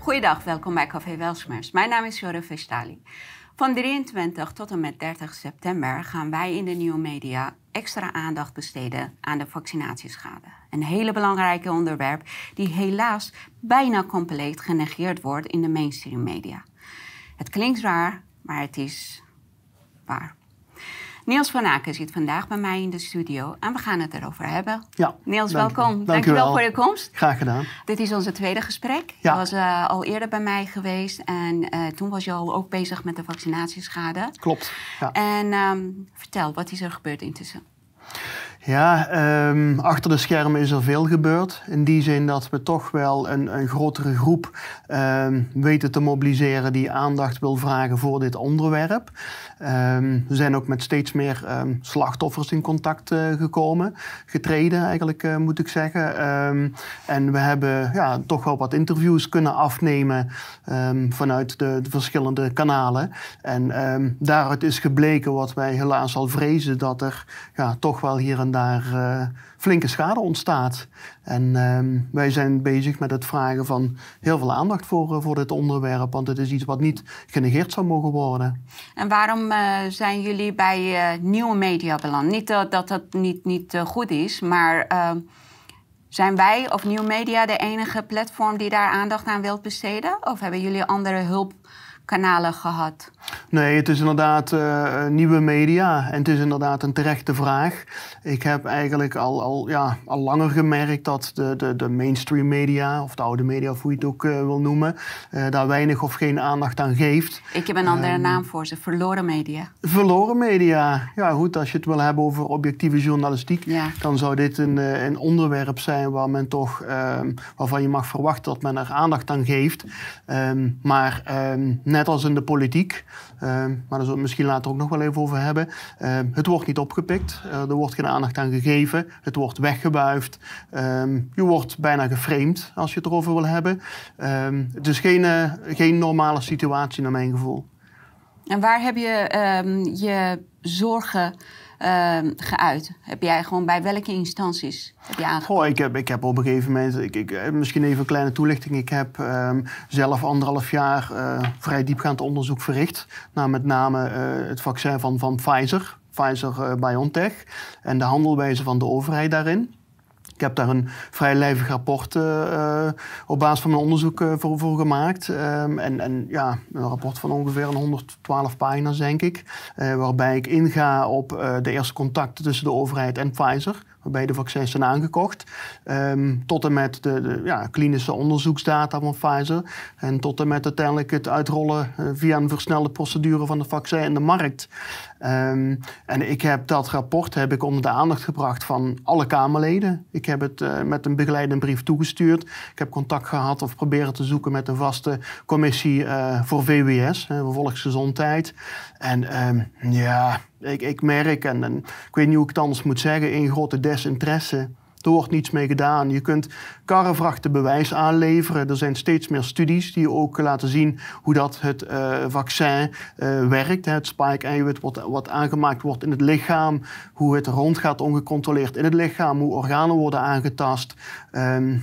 Goeiedag, welkom bij Café Welsmers. Mijn naam is Jore Vestali. Van 23 tot en met 30 september gaan wij in de nieuwe media extra aandacht besteden aan de vaccinatieschade. Een hele belangrijke onderwerp die helaas bijna compleet genegeerd wordt in de mainstream media. Het klinkt raar, maar het is waar. Niels van Aken zit vandaag bij mij in de studio en we gaan het erover hebben. Ja, Niels, dank- welkom. dank je wel voor je komst. Graag gedaan. Dit is onze tweede gesprek. Ja. Je was eh, al eerder bij mij geweest en eh, toen was je al ook bezig met de vaccinatieschade. Klopt. Ja, En ehm, vertel, wat is er gebeurd intussen? ja ehm, achter de schermen is er veel gebeurd. In die zin dat we toch wel een, een grotere groep ehm, weten te mobiliseren die aandacht wil vragen voor dit onderwerp. Ehm, we zijn ook met steeds meer ehm, slachtoffers in contact eh, gekomen. Getreden eigenlijk, eh, moet ik zeggen. Ehm, en we hebben ja, toch wel wat interviews kunnen afnemen vanuit de, de verschillende kanalen. En daaruit is gebleken wat wij helaas al vrezen, dat er ja, toch wel hier en daar eh, flinke schade ontstaat. En ehm, wij zijn bezig met het vragen van heel veel aandacht voor, eh, voor dit onderwerp, want het is iets wat niet genegeerd zou mogen worden. En waarom eh, zijn jullie bij eh, nieuwe media beland? Niet dat dat, niet, niet goed is, maar ehm, zijn wij of nieuwe media de enige platform die daar aandacht aan wilt besteden? Of hebben jullie andere hulpkanalen gehad? Nee, het is inderdaad eh, nieuwe media en het is inderdaad een terechte vraag. Ik heb eigenlijk al, al, ja, al langer gemerkt dat de, de, de mainstream media, of de oude media, of hoe je het ook eh, wil noemen, eh, daar weinig of geen aandacht aan geeft. Ik heb een andere naam voor ze, verloren media. Verloren media. Ja, goed, als je het wil hebben over objectieve journalistiek, Ja. dan zou dit een, eh, een onderwerp zijn waar men toch, ehm, waarvan je mag verwachten dat men er aandacht aan geeft. Ehm, maar ehm, net als in de politiek, ehm, maar daar zullen we misschien later ook nog wel even over hebben, ehm, het wordt niet opgepikt, Eh, er wordt geen aandacht aan gegeven, het wordt weggebuifd, Ehm, je wordt bijna geframed als je het erover wil hebben. Het is geen, eh, geen normale situatie naar mijn gevoel. En waar heb je je zorgen ehm, geuit? Heb jij gewoon bij welke instanties heb je. Goh, ik heb, ik heb op een gegeven moment, ik, ik, eh, misschien even een kleine toelichting. Ik heb ehm, zelf anderhalf jaar eh, vrij diepgaand onderzoek verricht naar met name eh, het vaccin van, van Pfizer, Pfizer eh, BioNTech en de handelwijze van de overheid daarin. Ik heb daar een vrij lijvig rapport eh, eh, op basis van mijn onderzoek eh, voor, voor gemaakt. Ehm, en, en ja, een rapport van ongeveer een 112 pagina's, denk ik. waarbij ik inga op de eerste contacten tussen de overheid en Pfizer. Waarbij de vaccins zijn aangekocht. Ehm, tot en met de, de ja, klinische onderzoeksdata van Pfizer. En tot en met uiteindelijk het uitrollen eh, via een versnelde procedure van het vaccin in de markt. Ehm, en ik heb dat rapport heb ik onder de aandacht gebracht van alle Kamerleden. Ik heb het eh, met een begeleidende brief toegestuurd. Ik heb contact gehad of proberen te zoeken met een vaste commissie eh, voor VWS, voor volksgezondheid. En ehm, ja, ik, ik merk, en, ik weet niet hoe ik het anders moet zeggen, een grote desinteresse. Er wordt niets mee gedaan. Je kunt karrevrachten bewijs aanleveren. Er zijn steeds meer studies die ook laten zien hoe dat het eh, vaccin eh, werkt. Het spike-eiwit wat, wat aangemaakt wordt in het lichaam. Hoe het rondgaat ongecontroleerd in het lichaam. Hoe organen worden aangetast. Ehm,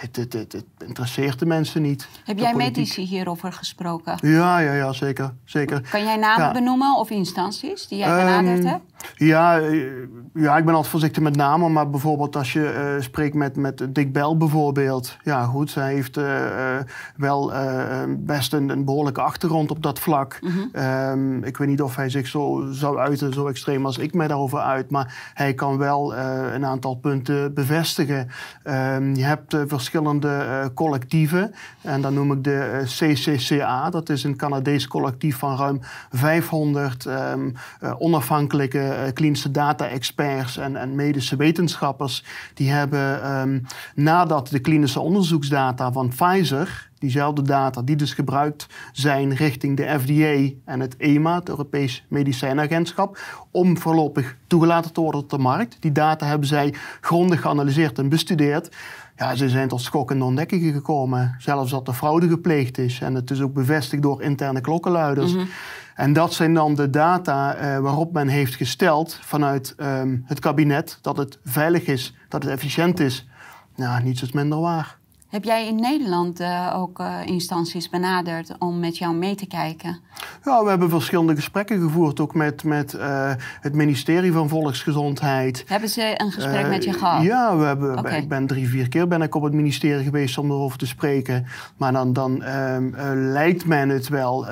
het, het, het, het interesseert de mensen niet. Heb jij politiek. medici hierover gesproken? Ja, ja, ja, zeker. zeker. Kan jij namen Ja. benoemen of instanties die jij Ehm, benaderd hebt? Ja, eh, ja, ik ben altijd voorzichtig met namen. Maar bijvoorbeeld als je eh, spreekt met, met Dick Bell bijvoorbeeld. Ja, goed, zij heeft eh, wel best een, een behoorlijke achtergrond op dat vlak. Ehm, ik weet niet of hij zich zo zou uiten, zo extreem als ik mij daarover uit. Maar hij kan wel een aantal punten bevestigen. Ehm, je hebt eh, verschillende eh, collectieven. En dan noem ik de eh, CCCA. Dat is een Canadees collectief van ruim 500 ehm, eh, onafhankelijke klinische data-experts en, en medische wetenschappers. Die hebben ehm, nadat de klinische onderzoeksdata van Pfizer diezelfde data die dus gebruikt zijn richting de FDA en het EMA, het Europees Medicijnagentschap, om voorlopig toegelaten te worden op de markt. Die data hebben zij grondig geanalyseerd en bestudeerd. Ja, ze zijn tot schokkende ontdekkingen gekomen. Zelfs dat er fraude gepleegd is. En het is ook bevestigd door interne klokkenluiders. En dat zijn dan de data eh, waarop men heeft gesteld vanuit ehm, het kabinet dat het veilig is, dat het efficiënt is. Nou, niets is minder waar. Heb jij in Nederland uh, ook uh, instanties benaderd om met jou mee te kijken? Ja, we hebben verschillende gesprekken gevoerd, ook met, met uh, het ministerie van Volksgezondheid. Hebben ze een gesprek met je gehad? Ja, we hebben, okay. ik ben drie, vier keer ben ik op het ministerie geweest om erover te spreken. Maar dan, dan ehm, lijkt men het wel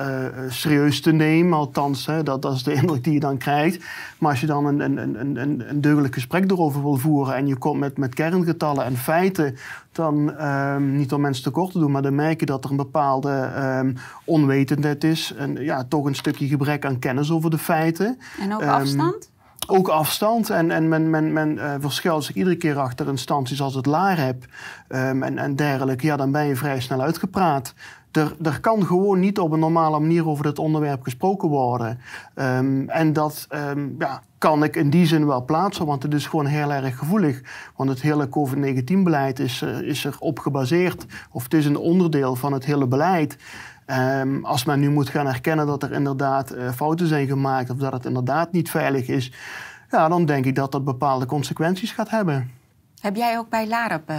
serieus te nemen, althans, hè, dat, dat is de indruk die je dan krijgt. Maar als je dan een, een, een, een, een deugdelijk gesprek erover wil voeren en je komt met, met kerngetallen en feiten dan um, niet om mensen tekort te doen, maar dan merk je dat er een bepaalde um, onwetendheid is. En ja, toch een stukje gebrek aan kennis over de feiten. En ook um, afstand? Ook afstand. En, en men, men, men uh, verschuilt zich iedere keer achter instanties als het LAREP en, en dergelijke. Ja, dan ben je vrij snel uitgepraat. Er, er, kan gewoon niet op een normale manier over dit onderwerp gesproken worden. Um, en dat um, ja, kan ik in die zin wel plaatsen, want het is gewoon heel erg gevoelig. Want het hele COVID-19-beleid is, uh, is erop gebaseerd, of het is een onderdeel van het hele beleid. Um, als men nu moet gaan erkennen dat er inderdaad uh, fouten zijn gemaakt of dat het inderdaad niet veilig is, ja, dan denk ik dat dat bepaalde consequenties gaat hebben. Heb jij ook bij LAREP uh,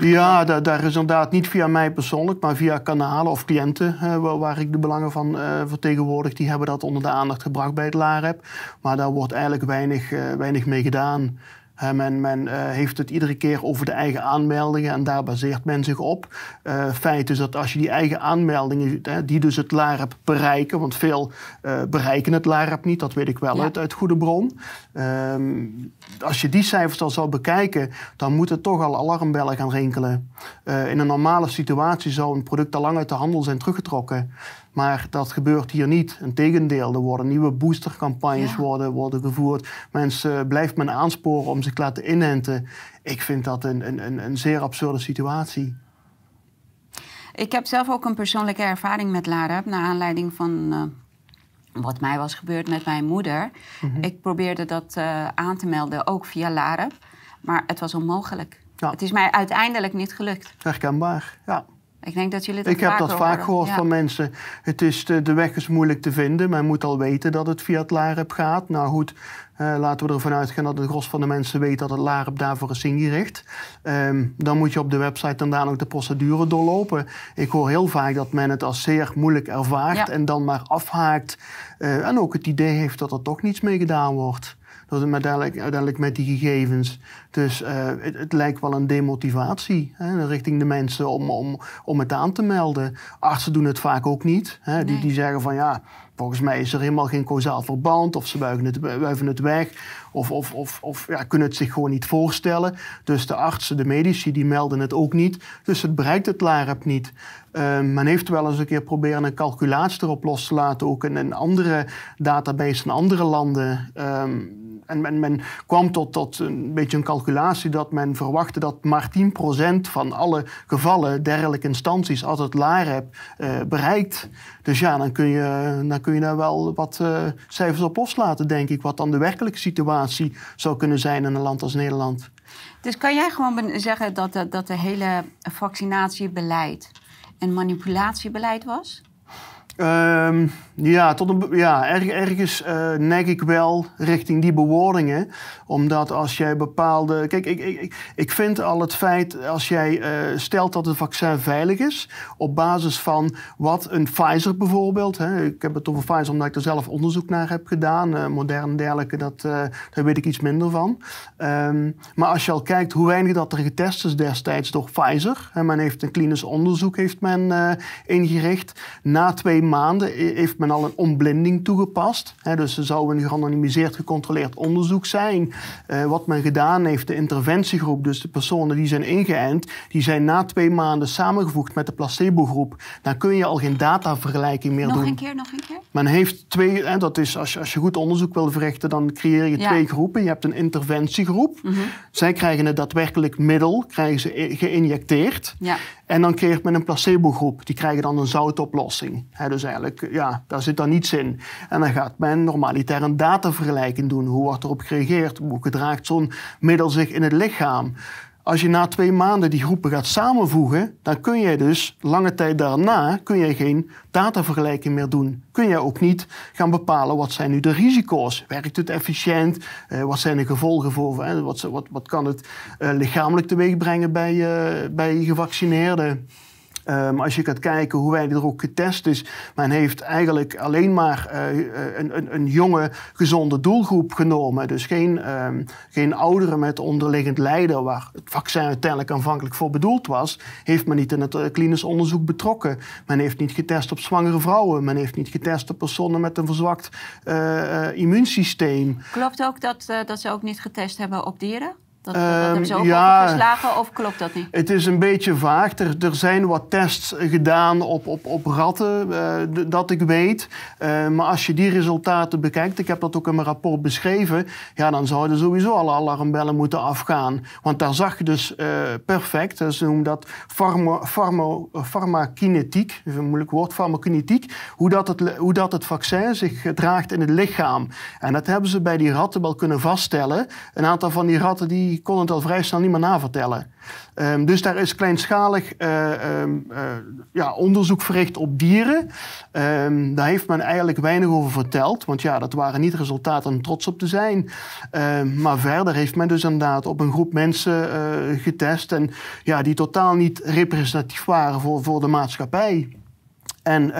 ja, daar, is inderdaad niet via mij persoonlijk, maar via kanalen of cliënten waar, ik de belangen van uh, vertegenwoordig. Die hebben dat onder de aandacht gebracht bij het LAREP. Maar daar wordt eigenlijk weinig, uh, weinig mee gedaan men, men uh, heeft het iedere keer over de eigen aanmeldingen en daar baseert men zich op. Uh, feit is dat als je die eigen aanmeldingen, die dus het LAREP bereiken, want veel uh, bereiken het LAREP niet, dat weet ik wel ja. uit, uit goede bron. Um, als je die cijfers al zou bekijken, dan moeten toch al alarmbellen gaan rinkelen. in een normale situatie zou een product al lang uit de handel zijn teruggetrokken. Maar dat gebeurt hier niet. Integendeel, er worden nieuwe boostercampagnes ja. worden, worden gevoerd. Mensen uh, blijft men aansporen om zich te laten inenten. Ik vind dat een, een, een zeer absurde situatie. Ik heb zelf ook een persoonlijke ervaring met LAREP... naar aanleiding van uh, wat mij was gebeurd met mijn moeder. Mm -hmm. Ik probeerde dat uh, aan te melden, ook via LAREP. Maar het was onmogelijk. Ja. Het is mij uiteindelijk niet gelukt. Herkenbaar, ja. Ik denk dat jullie dat Ik heb dat horen. vaak gehoord ja. van mensen. Het is de, de, weg is moeilijk te vinden. Men moet al weten dat het via het LAREP gaat. Nou goed, uh, laten we ervan uitgaan dat het gros van de mensen weet dat het LAREP daarvoor is ingericht. Um, dan moet je op de website dan daar ook de procedure doorlopen. Ik hoor heel vaak dat men het als zeer moeilijk ervaart ja. en dan maar afhaakt. Uh, en ook het idee heeft dat er toch niets mee gedaan wordt dat het uiteindelijk, uiteindelijk met die gegevens. Dus uh, het, het, lijkt wel een demotivatie hè, richting de mensen om, om, om het aan te melden. Artsen doen het vaak ook niet. Hè, die, nee. die zeggen van ja, volgens mij is er helemaal geen causaal verband. Of ze buigen het, wuiven het weg. Of, of, of, of ja, kunnen het zich gewoon niet voorstellen. Dus de artsen, de medici, die melden het ook niet. Dus het bereikt het LAREP niet. Uh, men heeft wel eens een keer proberen een calculatie erop los te laten. Ook in, in andere databases in andere landen. Um, en men, kwam tot, tot een beetje een calculatie dat men verwachtte dat maar 10% van alle gevallen dergelijke instanties als het LAREP uh, bereikt. Dus ja, dan kun je, dan kun je daar wel wat uh, cijfers op loslaten, denk ik. Wat dan de werkelijke situatie zou kunnen zijn in een land als Nederland. Dus kan jij gewoon zeggen dat de, dat de hele vaccinatiebeleid een manipulatiebeleid was? Um, ja, tot een, ja, erg, ergens uh, neig ik wel richting die bewoordingen. Omdat als jij bepaalde. Kijk, ik, ik, ik vind al het feit als jij uh, stelt dat het vaccin veilig is. op basis van wat een Pfizer bijvoorbeeld. Hè, ik heb het over Pfizer omdat ik er zelf onderzoek naar heb gedaan. Uh, modern en dergelijke, dat, daar weet ik iets minder van. Um, maar als je al kijkt hoe weinig dat er getest is destijds door Pfizer. Hè, men heeft een klinisch onderzoek heeft men, ingericht. Na twee maanden heeft men al een ontblinding toegepast. He, dus er zou een gerandomiseerd gecontroleerd onderzoek zijn. Uh, wat men gedaan heeft, de interventiegroep, dus de personen die zijn ingeënt, die zijn na twee maanden samengevoegd met de placebo-groep. Dan kun je al geen datavergelijking meer nog doen. Nog een keer, nog een keer? Men heeft twee, dat is als je, als je goed onderzoek wil verrichten, dan creëer je ja. twee groepen. Je hebt een interventiegroep. Mm -hmm. Zij krijgen het daadwerkelijk middel, krijgen ze geïnjecteerd. Ja. En dan creëert men een placebo-groep. Die krijgen dan een zoutoplossing. Dus eigenlijk, ja, daar zit dan niets in. En dan gaat men normalitair een datavergelijking doen. Hoe wordt erop gereageerd? Hoe gedraagt zo'n middel zich in het lichaam? Als je na twee maanden die groepen gaat samenvoegen, dan kun je dus lange tijd daarna kun je geen datavergelijking meer doen. Kun je ook niet gaan bepalen wat zijn nu de risico's. Werkt het efficiënt? Uh, wat zijn de gevolgen voor? Wat, wat, wat kan het uh, lichamelijk teweeg brengen bij, bij gevaccineerden? Um, als je gaat kijken hoe wij er ook getest is, men heeft eigenlijk alleen maar uh, een, een, een, jonge, gezonde doelgroep genomen. Dus geen, um, geen ouderen met onderliggend lijden, waar het vaccin uiteindelijk aanvankelijk voor bedoeld was, heeft men niet in het uh, klinisch onderzoek betrokken. Men heeft niet getest op zwangere vrouwen, men heeft niet getest op personen met een verzwakt immuunsysteem. Klopt ook dat, dat ze ook niet getest hebben op dieren? Dat, dat hebben ze ook ja, overgeslagen of klopt dat niet? Het is een beetje vaag. Er, er zijn wat tests gedaan op, op, op ratten, uh, dat ik weet. Uh, maar als je die resultaten bekijkt, ik heb dat ook in mijn rapport beschreven, ja, dan zouden sowieso alle alarmbellen moeten afgaan. Want daar zag je dus uh, perfect, ze noemen dat farma, farmo, farmakinetiek, een moeilijk woord, farmakinetiek, hoe dat, het, hoe dat het vaccin zich gedraagt in het lichaam. En dat hebben ze bij die ratten wel kunnen vaststellen. Een aantal van die ratten die die kon het al vrij snel niet meer navertellen. Um, dus daar is kleinschalig uh, um, uh, ja, onderzoek verricht op dieren. Um, daar heeft men eigenlijk weinig over verteld. Want ja, dat waren niet resultaten om trots op te zijn. maar verder heeft men dus inderdaad op een groep mensen uh, getest. En ja, die totaal niet representatief waren voor, voor de maatschappij. En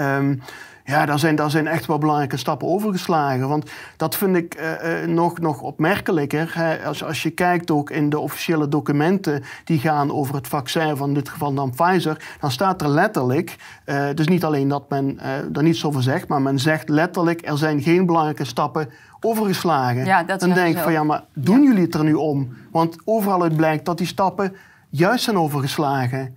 ja, daar zijn, daar zijn echt wel belangrijke stappen overgeslagen. Want dat vind ik uh, uh, nog, nog opmerkelijker. Hè. Als, als je kijkt ook in de officiële documenten die gaan over het vaccin, van in dit geval dan Pfizer, dan staat er letterlijk, uh, dus niet alleen dat men er niets over zegt, maar men zegt letterlijk, er zijn geen belangrijke stappen overgeslagen. Ja, dat dan denk ik van ja, maar doen jullie het er nu om? Want overal uit blijkt dat die stappen juist zijn overgeslagen.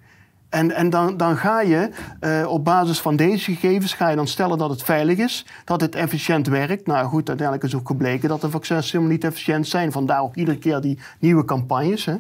En, en dan, dan ga je uh, op basis van deze gegevens ga je dan stellen dat het veilig is, dat het efficiënt werkt. Nou goed, uiteindelijk is ook gebleken dat de vaccins helemaal niet efficiënt zijn. Vandaar ook iedere keer die nieuwe campagnes. Hè.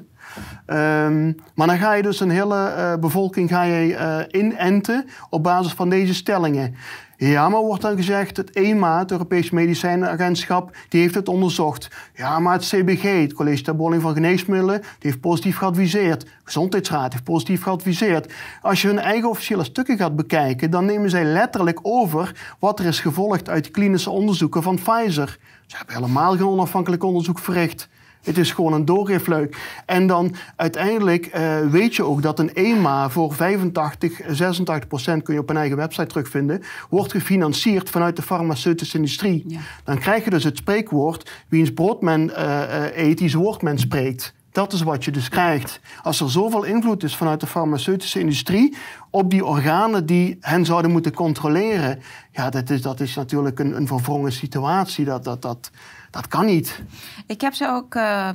Um, maar dan ga je dus een hele uh, bevolking ga je, uh, inenten op basis van deze stellingen. Ja, maar wordt dan gezegd, het EMA, het Europees Medicijnenagentschap, die heeft het onderzocht. Ja, maar het CBG, het College ter Behandeling van Geneesmiddelen, die heeft positief geadviseerd. Gezondheidsraad heeft positief geadviseerd. Als je hun eigen officiële stukken gaat bekijken, dan nemen zij letterlijk over wat er is gevolgd uit klinische onderzoeken van Pfizer. Ze hebben helemaal geen onafhankelijk onderzoek verricht. Het is gewoon een doorgeefluik. En dan uiteindelijk uh, weet je ook dat een EMA voor 85, 86 procent, kun je op een eigen website terugvinden, wordt gefinancierd vanuit de farmaceutische industrie. Ja. Dan krijg je dus het spreekwoord, wiens brood men uh, uh, eet, die woord men spreekt. Dat is wat je dus krijgt. Als er zoveel invloed is vanuit de farmaceutische industrie op die organen die hen zouden moeten controleren, ja, dat is, dat is natuurlijk een, een verwrongen situatie. Dat, dat, dat, dat kan niet. Ik heb ze ook uh,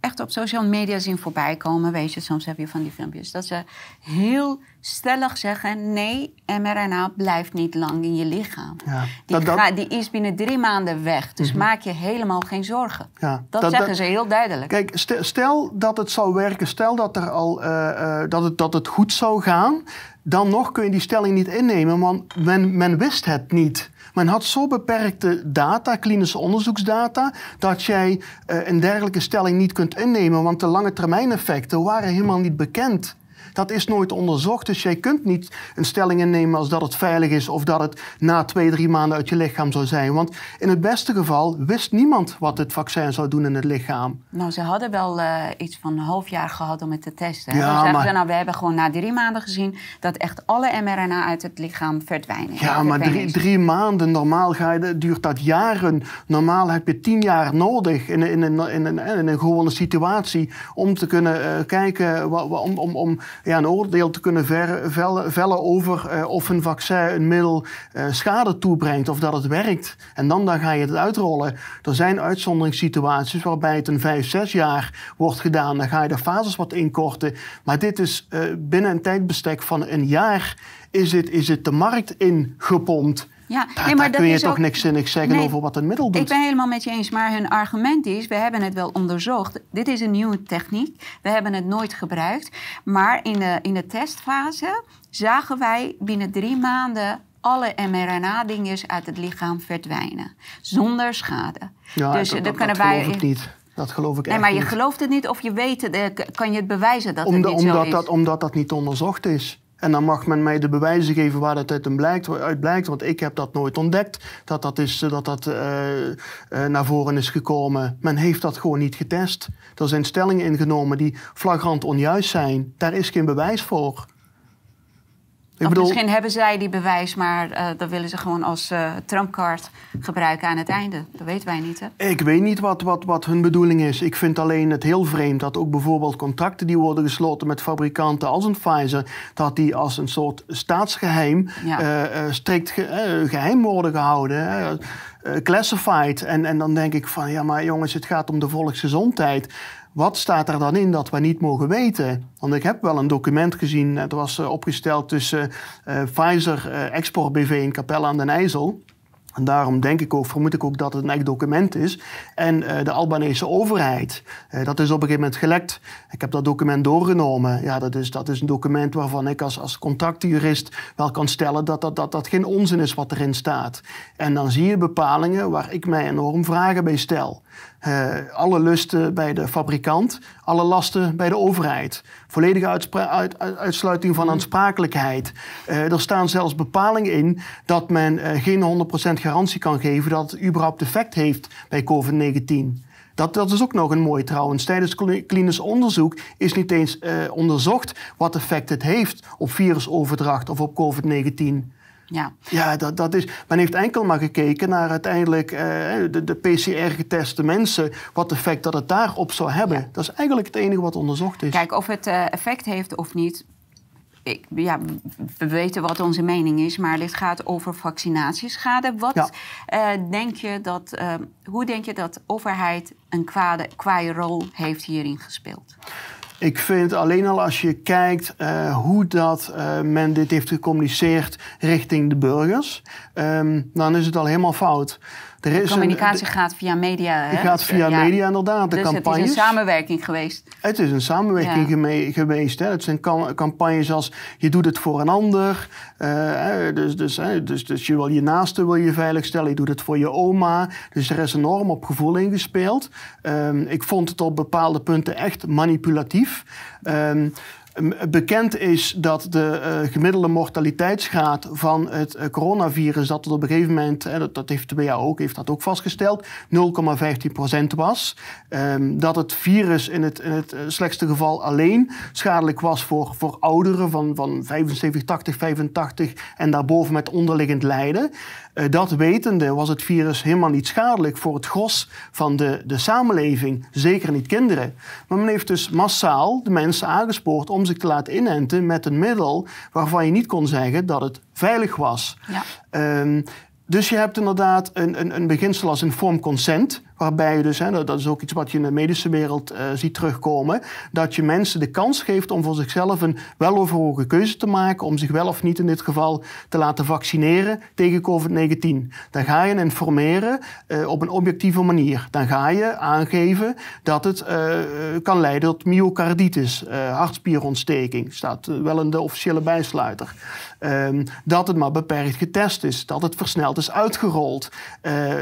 echt op social media zien voorbij komen. Weet je, soms heb je van die filmpjes. Dat ze heel stellig zeggen: nee, mRNA blijft niet lang in je lichaam. Ja, die, dat, die, is binnen drie maanden weg. Dus mm maak je helemaal geen zorgen. Ja, dat, dat, zeggen ze heel duidelijk. Kijk, stel dat het zou werken, stel dat, er al, uh, uh, dat, het, dat het goed zou gaan. Dan nog kun je die stelling niet innemen, want men, men wist het niet. Men had zo beperkte data, klinische onderzoeksdata, dat jij uh, een dergelijke stelling niet kunt innemen, want de lange termijn effecten waren helemaal niet bekend. Dat is nooit onderzocht. Dus jij kunt niet een stelling innemen als dat het veilig is of dat het na twee, drie maanden uit je lichaam zou zijn. Want in het beste geval wist niemand wat het vaccin zou doen in het lichaam. Nou, ze hadden wel uh, iets van een half jaar gehad om het te testen. Ja, zeggen ze, nou, we hebben gewoon na drie maanden gezien dat echt alle mRNA uit het lichaam verdwijnen. Ja, maar drie, drie, maanden, normaal ga je, duurt dat jaren. Normaal heb je tien jaar nodig in, in, in, in, in, in een gewone situatie om te kunnen uh, kijken, om, om, om ja, een oordeel te kunnen ver, vellen over uh, of een vaccin een middel uh, schade toebrengt of dat het werkt. En dan, dan ga je het uitrollen. Er zijn uitzonderingssituaties waarbij het een vijf, zes jaar wordt gedaan. Dan ga je de fases wat inkorten. Maar dit is uh, binnen een tijdbestek van een jaar is het, is het de markt ingepompt. Ja, daar, nee, maar daar kun je toch ook... niks zinnigs zeggen over wat een middel doet. Ik ben helemaal met je eens, maar hun argument is... we hebben het wel onderzocht. Dit is een nieuwe techniek. We hebben het nooit gebruikt. Maar in de, in de testfase zagen wij binnen drie maanden alle mRNA-dinges uit het lichaam verdwijnen. Zonder schade. Ja, dus dat, dan kunnen wij. niet. Dat geloof ik Nee, echt maar je niet. gelooft het niet of je weet het, eh, kan je het bewijzen dat Omdat, het niet zo omdat, is? dat, omdat dat niet onderzocht is. En dan mag men mij de bewijzen geven waar dat uit blijkt, uit blijkt. Want ik heb dat nooit ontdekt, dat dat, is, dat, dat eh, eh, naar voren is gekomen. Men heeft dat gewoon niet getest. Er zijn stellingen ingenomen die flagrant onjuist zijn. Daar is geen bewijs voor. Ik bedoel, misschien hebben zij die bewijs, maar eh dat willen ze gewoon als eh trumpkaart gebruiken aan het einde. Dat weten wij niet, hè? Ik weet niet wat, wat, wat hun bedoeling is. Ik vind alleen het heel vreemd dat ook bijvoorbeeld contracten die worden gesloten met fabrikanten als een Pfizer, dat die als een soort staatsgeheim Ja. eh, strikt ge- eh, geheim worden gehouden. eh, eh, classified. En, en dan denk ik van, ja maar jongens, het gaat om de volksgezondheid. Wat staat er dan in dat we niet mogen weten? Want ik heb wel een document gezien, het was eh, opgesteld tussen eh, Pfizer eh, Export BV in Capelle aan den IJssel. En daarom denk ik ook, vermoed ik ook dat het een echt document is. En de Albanese overheid. Dat is op een gegeven moment gelekt. Ik heb dat document doorgenomen. Ja, dat is, dat is een document waarvan ik als, als contractjurist wel kan stellen dat dat, dat dat geen onzin is wat erin staat. En dan zie je bepalingen waar ik mij enorm vragen bij stel. Eh, alle lusten bij de fabrikant, alle lasten bij de overheid. Volledige uit- uitsluiting van aansprakelijkheid. Eh, er staan zelfs bepalingen in dat men eh, geen 100% garantie kan geven dat het überhaupt effect heeft bij COVID-19. Dat, dat is ook nog een mooi trouwens. Tijdens kli- klinisch onderzoek is niet eens onderzocht wat effect het heeft op virusoverdracht of op COVID-19. Ja. Ja, dat, dat is, men heeft enkel maar gekeken naar uiteindelijk eh, de, de PCR-geteste mensen, wat effect dat het daarop zou hebben. Dat is eigenlijk het enige wat onderzocht is. Kijk, of het eh, effect heeft of niet. Ik, ja, we weten wat onze mening is, maar dit gaat over vaccinatieschade. Wat Ja. eh, denk je dat, hoe denk je dat de overheid een kwade, kwaaie rol heeft hierin gespeeld? Ik vind alleen al als je kijkt eh, hoe dat eh, men dit heeft gecommuniceerd richting de burgers, ehm, dan is het al helemaal fout. De communicatie een, gaat via media. die hè? gaat via Ja. media inderdaad, de dus campagnes. het is een samenwerking geweest. Het is een samenwerking Ja. geweest. Hè. Het zijn cam- campagnes als je doet het voor een ander. eh, dus, dus, hè, dus, dus je wil je naaste wil je veiligstellen. Je doet het voor je oma. Dus er is enorm op gevoel ingespeeld. Ehm, ik vond het op bepaalde punten echt manipulatief. Ehm, m- Bekend is dat de eh, gemiddelde mortaliteitsgraad van het eh, coronavirus, dat het op een gegeven moment, hè, dat, dat heeft de WHO ook, heeft dat ook vastgesteld, 0,15% was. Ehm, dat het virus in het, het eh, slechtste geval alleen schadelijk was voor, voor ouderen van, van 75, 80, 85 en daarboven met onderliggend lijden. Eh, dat wetende was het virus helemaal niet schadelijk voor het gros van de, de samenleving, zeker niet kinderen. Maar men heeft dus massaal de mensen aangespoord om zich te laten inenten met een middel waarvan je niet kon zeggen dat het veilig was. Ja. Ehm, dus je hebt inderdaad een, een, een beginsel als informed consent, waarbij je dus, hè, dat is ook iets wat je in de medische wereld eh, ziet terugkomen, dat je mensen de kans geeft om voor zichzelf een weloverwogen keuze te maken, om zich wel of niet in dit geval te laten vaccineren tegen COVID-19. Dan ga je informeren eh, op een objectieve manier. Dan ga je aangeven dat het eh, kan leiden tot myocarditis, hartspierontsteking, staat wel in de officiële bijsluiter. Ehm, dat het maar beperkt getest is, dat het versneld is uitgerold,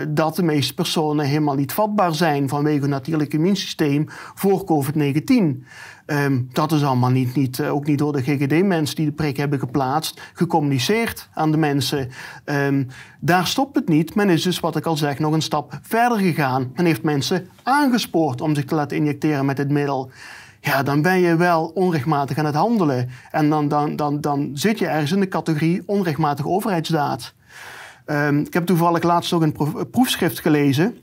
dat de meeste personen helemaal niet vatbaar zijn vanwege hun natuurlijk immuunsysteem voor COVID-19. Ehm, dat is allemaal niet, niet, eh, ook niet door de GGD-mensen die de prik hebben geplaatst, gecommuniceerd aan de mensen. Ehm, daar stopt het niet. Men is dus, wat ik al zeg, nog een stap verder gegaan. Men heeft mensen aangespoord om zich te laten injecteren met dit middel. Ja, dan ben je wel onrechtmatig aan het handelen. En dan, dan, dan, dan zit je ergens in de categorie onrechtmatige overheidsdaad. Ehm, ik heb toevallig laatst ook een pro- proefschrift gelezen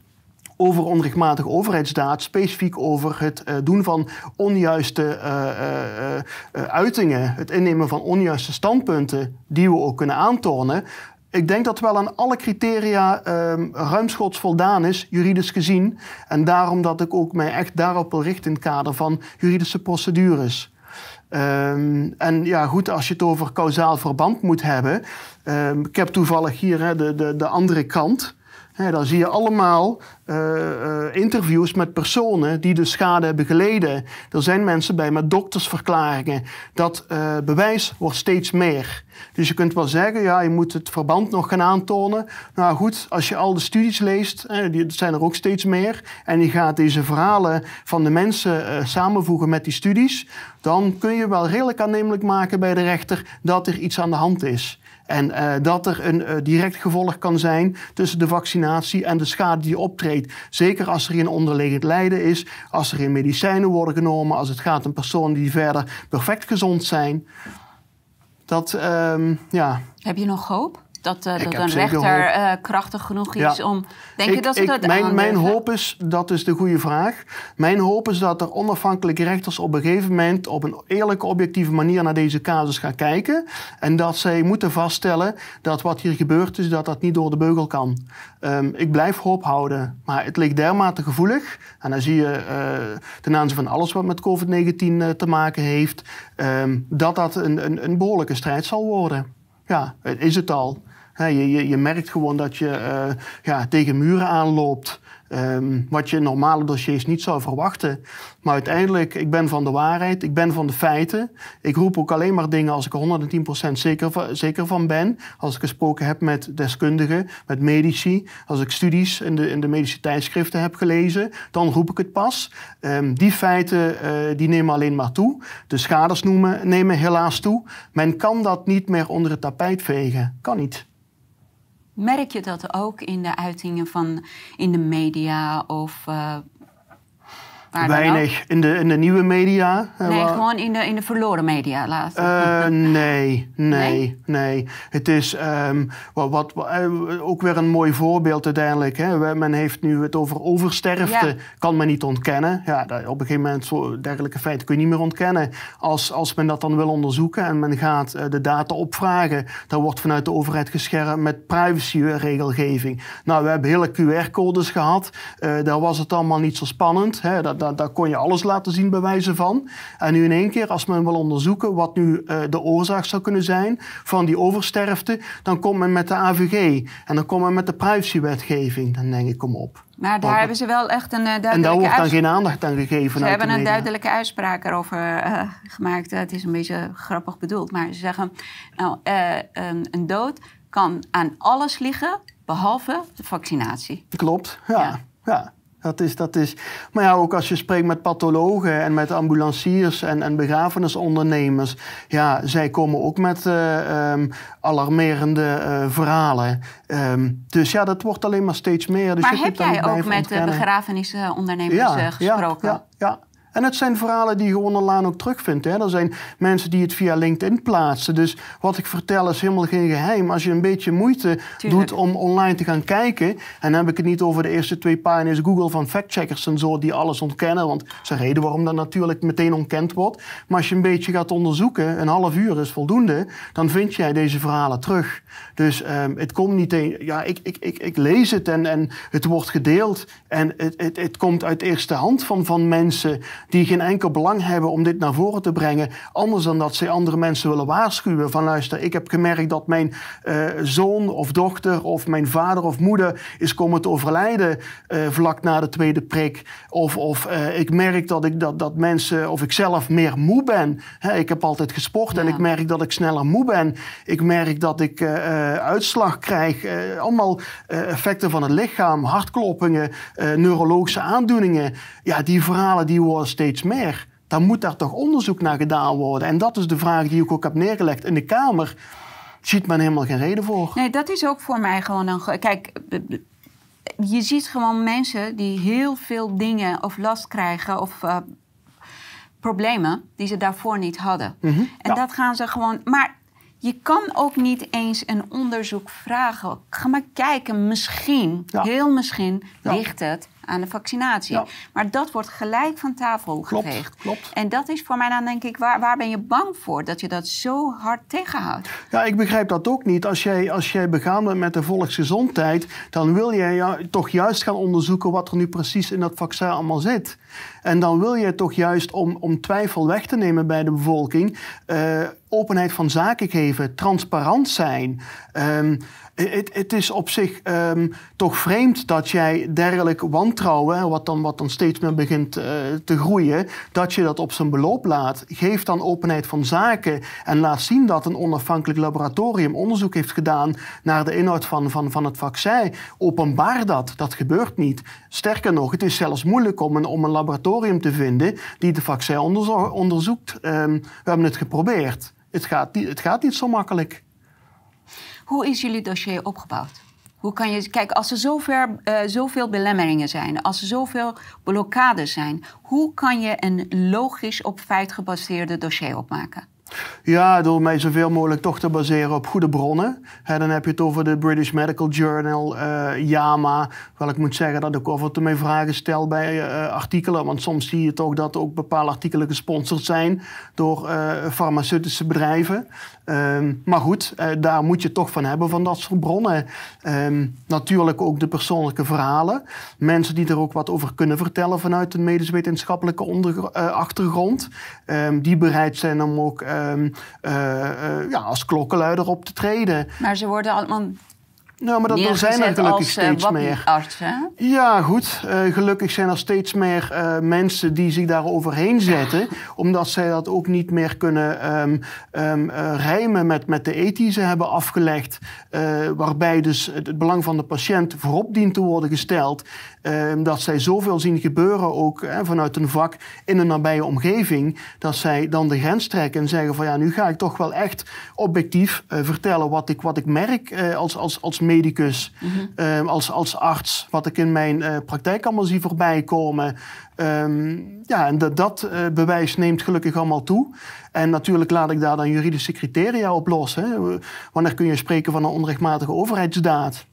over onrechtmatige overheidsdaad, specifiek over het eh, doen van onjuiste eh, eh, uitingen, het innemen van onjuiste standpunten, die we ook kunnen aantonen. Ik denk dat wel aan alle criteria ehm ruimschoots voldaan is, juridisch gezien. En daarom dat ik ook mij echt daarop wil richten in het kader van juridische procedures. Ehm, en ja, goed, als je het over kausaal verband moet hebben. ehm, ik heb toevallig hier de, de, de andere kant. Hè, dan zie je allemaal eh, eh, interviews met personen die de schade hebben geleden. Er zijn mensen bij met doktersverklaringen. Dat eh, bewijs wordt steeds meer. Dus je kunt wel zeggen, ja, je moet het verband nog gaan aantonen. Nou goed, als je al de studies leest, die zijn er ook steeds meer, en je gaat deze verhalen van de mensen samenvoegen met die studies, dan kun je wel redelijk aannemelijk maken bij de rechter dat er iets aan de hand is. En uh, dat er een uh, direct gevolg kan zijn tussen de vaccinatie en de schade die optreedt. Zeker als er geen onderliggend lijden is, als er geen medicijnen worden genomen, als het gaat om personen die verder perfect gezond zijn. Dat, um, ja. Heb je nog hoop? Dat, uh, dat een rechter uh, krachtig genoeg is ja. om. Denk ik, je dat ze ik, dat mijn, mijn hoop is, dat is de goede vraag. Mijn hoop is dat er onafhankelijke rechters op een gegeven moment op een eerlijke, objectieve manier naar deze casus gaan kijken. En dat zij moeten vaststellen dat wat hier gebeurd is, dat dat niet door de beugel kan. Um, ik blijf hoop houden, maar het ligt dermate gevoelig. En dan zie je uh, ten aanzien van alles wat met COVID-19 te maken heeft, um, dat dat een, een, een behoorlijke strijd zal worden. Ja, is het al je, je, je, merkt gewoon dat je uh, ja, tegen muren aanloopt. Um, wat je in normale dossiers niet zou verwachten. Maar uiteindelijk, ik ben van de waarheid, ik ben van de feiten. Ik roep ook alleen maar dingen als ik er 110% zeker van, zeker van ben. Als ik gesproken heb met deskundigen, met medici. Als ik studies in de, in de medische tijdschriften heb gelezen, dan roep ik het pas. Um, die feiten uh, die nemen alleen maar toe. De schades noemen, nemen helaas toe. Men kan dat niet meer onder het tapijt vegen. Kan niet. Merk je dat ook in de uitingen van in de media of uh, Weinig in de, in de nieuwe media. Nee, gewoon in de, in de verloren media laten. Uh, nee, nee, nee, Het is um, wat, wat, uh, ook weer een mooi voorbeeld uiteindelijk. Hè. Men heeft nu het over oversterfte, ja. kan men niet ontkennen. Ja, op een gegeven moment, zo, dergelijke feiten kun je niet meer ontkennen. Als, als men dat dan wil onderzoeken en men gaat uh, de data opvragen, dan wordt vanuit de overheid geschermd met privacyregelgeving. Nou, we hebben hele QR-codes gehad. daar was het allemaal niet zo spannend. Hè. Dat, daar, daar, kon je alles laten zien bij wijze van. En nu in één keer, als men wil onderzoeken wat nu uh, de oorzaak zou kunnen zijn van die oversterfte, dan komt men met de AVG en dan komt men met de privacywetgeving. Dan denk ik, kom op. Maar daar hebben ze wel echt een uh, duidelijke... En daar wordt dan geen aandacht aan gegeven. Ze hebben een duidelijke uitspraak erover uh, gemaakt. het is een beetje grappig bedoeld. Maar ze zeggen, nou, een, een dood kan aan alles liggen, behalve de vaccinatie. Klopt, ja. ja. ja. Dat is, dat is, maar ja, ook als je spreekt met pathologen en met ambulanciers en, en begrafenisondernemers, ja, zij komen ook met uh, um, alarmerende uh, verhalen. Um, dus ja, dat wordt alleen maar steeds meer. Dus maar heb jij ook met de begrafenisondernemers ja, gesproken? Ja, ja, ja. En het zijn verhalen die je gewoon online ook terugvindt. Hè. Er zijn mensen die het via LinkedIn plaatsen. Dus wat ik vertel is helemaal geen geheim. Als je een beetje moeite doet om online te gaan kijken... en dan heb ik het niet over de eerste twee pagina's Google van factcheckers en zo... die alles ontkennen, want ze reden waarom dat natuurlijk meteen ontkend wordt. Maar als je een beetje gaat onderzoeken, een half uur is voldoende... dan vind jij deze verhalen terug. Dus um, het komt niet... Een, ja, ik, ik, ik, ik lees het en, en het wordt gedeeld. En het, het, het komt uit eerste hand van, van mensen die geen enkel belang hebben om dit naar voren te brengen. Anders dan dat ze andere mensen willen waarschuwen. Van luister, ik heb gemerkt dat mijn uh, zoon of dochter of mijn vader of moeder is komen te overlijden uh, vlak na de tweede prik. Of, of uh, ik merk dat, ik, dat, dat mensen, of ik zelf meer moe ben. He, ik heb altijd gesport ja. en ik merk dat ik sneller moe ben. Ik merk dat ik uitslag krijg. allemaal effecten van het lichaam, hartkloppingen, neurologische aandoeningen. Ja, die verhalen die worden steeds meer. Dan moet daar toch onderzoek naar gedaan worden. En dat is de vraag die ik ook heb neergelegd in de Kamer. Ziet men helemaal geen reden voor. Nee, dat is ook voor mij gewoon een. Kijk, je ziet gewoon mensen die heel veel dingen of last krijgen of uh, problemen die ze daarvoor niet hadden. Mm -hmm, en ja. dat gaan ze gewoon. Maar je kan ook niet eens een onderzoek vragen. Ga maar kijken, misschien, ja. heel misschien, ja. ligt het aan de vaccinatie. Ja. Maar dat wordt gelijk van tafel klopt, geveegd. Klopt. En dat is voor mij dan denk ik, waar, waar ben je bang voor? Dat je dat zo hard tegenhoudt. Ja, ik begrijp dat ook niet. Als jij, als jij begaan bent met de volksgezondheid... dan wil jij ja, toch juist gaan onderzoeken... wat er nu precies in dat vaccin allemaal zit. En dan wil je toch juist om, om twijfel weg te nemen bij de bevolking... Uh, openheid van zaken geven, transparant zijn. Ehm, het, het, is op zich um, toch vreemd dat jij dergelijk wantrouwen, wat dan, wat steeds meer begint uh, te groeien, dat je dat op zijn beloop laat. Geef dan openheid van zaken en laat zien dat een onafhankelijk laboratorium onderzoek heeft gedaan naar de inhoud van, van, van het vaccin. Openbaar dat. Dat gebeurt niet. Sterker nog, het is zelfs moeilijk om een, om een laboratorium te vinden die de vaccin onderzoekt. Um, we hebben het geprobeerd. Het gaat, het gaat niet zo makkelijk. Hoe is jullie dossier opgebouwd? Hoe kan je, kijk, als er zoveel, uh, zoveel belemmeringen zijn, als er zoveel blokkades zijn, hoe kan je een logisch op feit gebaseerde dossier opmaken? Ja, door mij zoveel mogelijk toch te baseren op goede bronnen. dan heb je het over de British Medical Journal, uh, JAMA. Wel, ik moet zeggen dat ik over te mij vragen stel bij uh, artikelen. Want soms zie je toch dat ook bepaalde artikelen gesponsord zijn door uh, farmaceutische bedrijven. Um, maar goed, daar moet je toch van hebben, van dat soort bronnen. Um, natuurlijk ook de persoonlijke verhalen. Mensen die er ook wat over kunnen vertellen vanuit een medisch-wetenschappelijke achtergrond. Um, die bereid zijn om ook ja, als klokkenluider op te treden. Maar ze worden allemaal nou, maar dat, er zijn er gelukkig als, eh, steeds meer. Artsen. Ja, goed. Uh, gelukkig zijn er steeds meer uh, mensen die zich daar overheen zetten. omdat zij dat ook niet meer kunnen um, um, rijmen met, met de ze hebben afgelegd. waarbij dus het, belang van de patiënt voorop dient te worden gesteld. Um, dat zij zoveel zien gebeuren, ook vanuit een vak in een nabije omgeving. Dat zij dan de grens trekken en zeggen van ja, nu ga ik toch wel echt objectief vertellen wat ik, wat ik merk als, als, als medicus, mm als, als arts, wat ik in mijn uh, praktijk allemaal zie voorbij komen. Um, ja, en dat, dat uh, bewijs neemt gelukkig allemaal toe. En natuurlijk laat ik daar dan juridische criteria op los. Hè. Wanneer kun je spreken van een onrechtmatige overheidsdaad?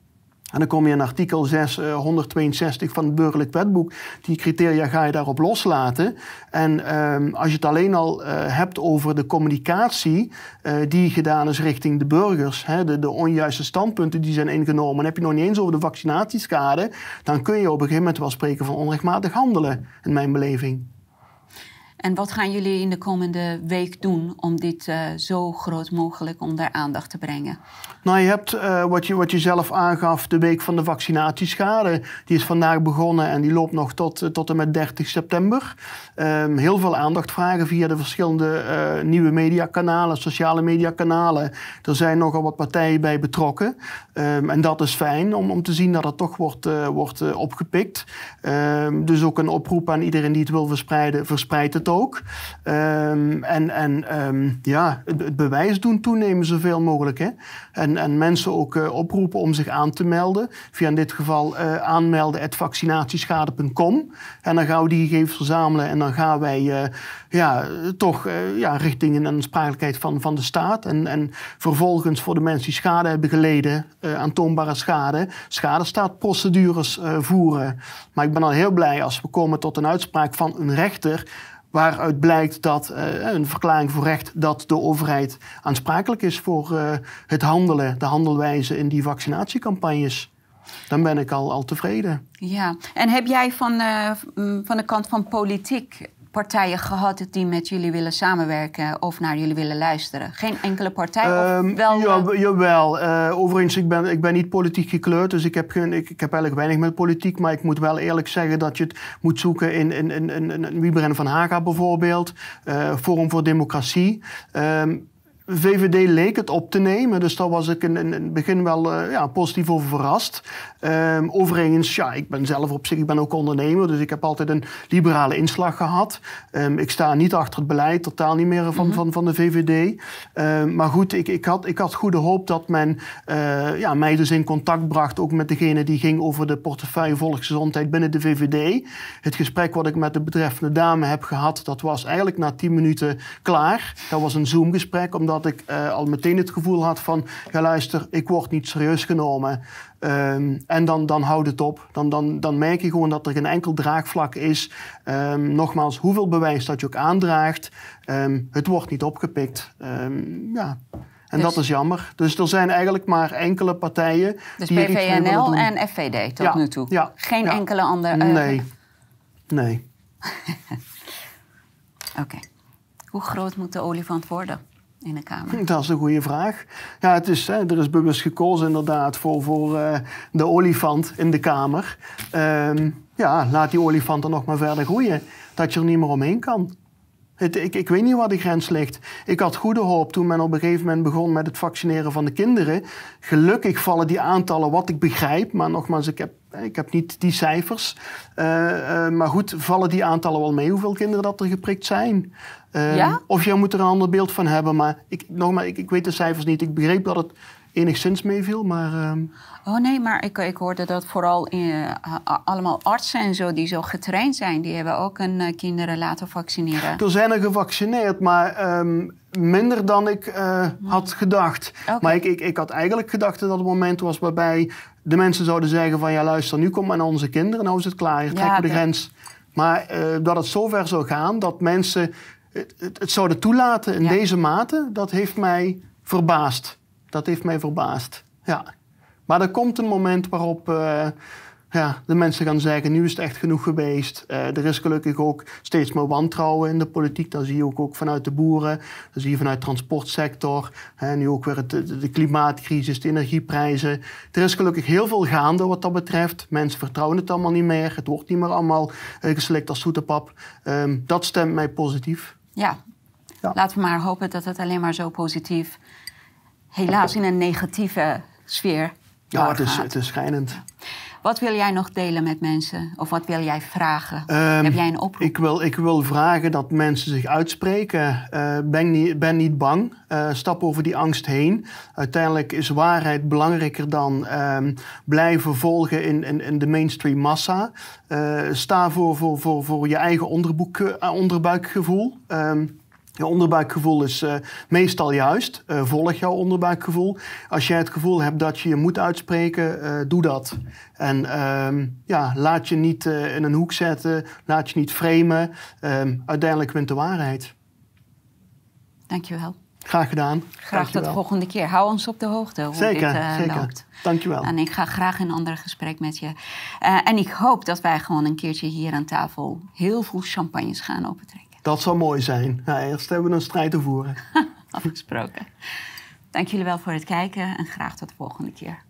En dan kom je in artikel 6, 162 eh, van het burgerlijk wetboek. Die criteria ga je daarop loslaten. En um, als je het alleen al uh, hebt over de communicatie uh, die gedaan is richting de burgers, hè, de, de, onjuiste standpunten die zijn ingenomen, dan heb je nog niet eens over de vaccinatieschade, dan kun je op een gegeven moment wel spreken van onrechtmatig handelen, in mijn beleving. En wat gaan jullie in de komende week doen om dit uh, zo groot mogelijk onder aandacht te brengen? Nou, je hebt uh, wat, je, wat je zelf aangaf, de week van de vaccinatieschade. Die is vandaag begonnen en die loopt nog tot, uh, tot en met 30 september. Um, heel veel aandacht vragen via de verschillende nieuwe mediakanalen, sociale mediakanalen. Er zijn nogal wat partijen bij betrokken. Um, en dat is fijn om, om te zien dat het toch wordt, wordt opgepikt. Um, dus ook een oproep aan iedereen die het wil verspreiden, verspreid het Um, en en um, ja, het, bewijs doen toenemen zoveel mogelijk. Hè? En, en mensen ook uh, oproepen om zich aan te melden. Via in dit geval uh, aanmelden vaccinatieschade.com. En dan gaan we die gegevens verzamelen en dan gaan wij uh, ja, toch ja, richting een aansprakelijkheid van, van de staat. En, en vervolgens voor de mensen die schade hebben geleden, aantoonbare schade, schadestaatprocedures voeren. Maar ik ben al heel blij als we komen tot een uitspraak van een rechter waaruit blijkt dat uh, een verklaring voor recht dat de overheid aansprakelijk is voor uh, het handelen, de handelwijze in die vaccinatiecampagnes. Dan ben ik al, al tevreden. Ja, en heb jij van, uh, van de kant van politiek partijen gehad die met jullie willen samenwerken of naar jullie willen luisteren? Geen enkele partij? of um, wel, ja, jawel. Uh, overigens, ik ben, ik ben niet politiek gekleurd, dus ik heb, geen, ik, ik heb eigenlijk weinig met politiek. Maar ik moet wel eerlijk zeggen dat je het moet zoeken in, in, in, in, in Wieberen van Haga bijvoorbeeld, uh, Forum voor Democratie. Um, VVD leek het op te nemen, dus daar was ik in, in het begin wel uh, ja, positief over verrast. Um, overigens, ja, ik ben zelf op zich, ik ben ook ondernemer, dus ik heb altijd een liberale inslag gehad. Um, ik sta niet achter het beleid, totaal niet meer van, mm -hmm. van, van de VVD. Um, maar goed, ik, ik, had, ik had goede hoop dat men uh, ja, mij dus in contact bracht, ook met degene die ging over de portefeuille volksgezondheid binnen de VVD. Het gesprek wat ik met de betreffende dame heb gehad, dat was eigenlijk na tien minuten klaar. Dat was een Zoom-gesprek, omdat dat ik uh, al meteen het gevoel had van... ja luister, ik word niet serieus genomen. Um, en dan, dan houdt het op. Dan, dan, dan merk je gewoon dat er geen enkel draagvlak is. Um, nogmaals, hoeveel bewijs dat je ook aandraagt... Um, het wordt niet opgepikt. ja... En dus, dat is jammer. Dus er zijn eigenlijk maar enkele partijen. Dus die PVNL en FVD tot ja, nu toe? Ja, Geen ja. enkele andere. Uh, nee. Nee. Oké. Okay. Hoe groot moet de olifant worden? In de Kamer? Dat is een goede vraag. Ja, het is, hè, er is bewust gekozen inderdaad voor, voor uh, de olifant in de Kamer. Ehm, ja, laat die olifant er nog maar verder groeien. Dat je er niet meer omheen kan. Het, ik, ik, weet niet waar de grens ligt. Ik had goede hoop toen men op een gegeven moment begon met het vaccineren van de kinderen. Gelukkig vallen die aantallen wat ik begrijp. Maar nogmaals, ik heb, ik heb niet die cijfers. Uh, uh, maar goed, vallen die aantallen wel mee hoeveel kinderen dat er geprikt zijn? Uh, ja? Of jij moet er een ander beeld van hebben. Maar ik, nogmaals, ik, ik weet de cijfers niet. Ik begreep dat het enigszins meeviel, maar... ehm, Oh nee, maar ik, ik hoorde dat vooral eh, a- allemaal artsen en zo die zo getraind zijn, die hebben ook hun eh, kinderen laten vaccineren. Er zijn er gevaccineerd, maar ehm, minder dan ik eh, had gedacht. Oké. Maar ik, ik, ik had eigenlijk gedacht dat het moment was waarbij de mensen zouden zeggen van... ja luister, nu komt naar onze kinderen, nou is het klaar, hier Ja, trekken we de grens. Maar eh, dat het zover zou gaan dat mensen het, het, het zouden toelaten in Ja. deze mate... dat heeft mij verbaasd. Dat heeft mij verbaasd, ja. Maar er komt een moment waarop eh, ja, de mensen gaan zeggen... nu is het echt genoeg geweest. Eh, er is gelukkig ook steeds meer wantrouwen in de politiek. Dat zie je ook, ook vanuit de boeren. Dat zie je vanuit de transportsector. Hè, nu ook weer het, de, de klimaatcrisis, de energieprijzen. Er is gelukkig heel veel gaande wat dat betreft. Mensen vertrouwen het allemaal niet meer. Het wordt niet meer allemaal eh, geslikt als zoete pap. Ehm, dat stemt mij positief. Ja. Ja. laten we maar hopen dat het alleen maar zo positief, helaas in een negatieve sfeer Ja, het is, het is schijnend. Wat wil jij nog delen met mensen? Of wat wil jij vragen? Ehm, Heb jij een oproep? Ik wil, ik wil vragen dat mensen zich uitspreken. Eh, ben, niet, ben niet bang. Eh, stap over die angst heen. Uiteindelijk is waarheid belangrijker dan ehm, blijven volgen in, in, in de mainstream massa. Eh, sta voor, voor, voor, voor je eigen onderboek, onderbuikgevoel. Ehm, je onderbuikgevoel is eh, meestal juist. Eh, volg jouw onderbuikgevoel. Als jij het gevoel hebt dat je je moet uitspreken, eh, doe dat. En ehm, ja, laat je niet in een hoek zetten. Laat je niet framen. Ehm, uiteindelijk wint de waarheid. Dankjewel. Graag gedaan. Graag tot de Dankjewel. volgende keer. Hou ons op de hoogte hoe Zeker, dit zeker. loopt. Dankjewel. En ik ga graag een ander gesprek met je. En ik hoop dat wij gewoon een keertje hier aan tafel heel veel champagnes gaan opentrekken. Dat zou mooi zijn. Eerst hebben we een strijd te voeren. Afgesproken. Dank jullie wel voor het kijken en graag tot de volgende keer.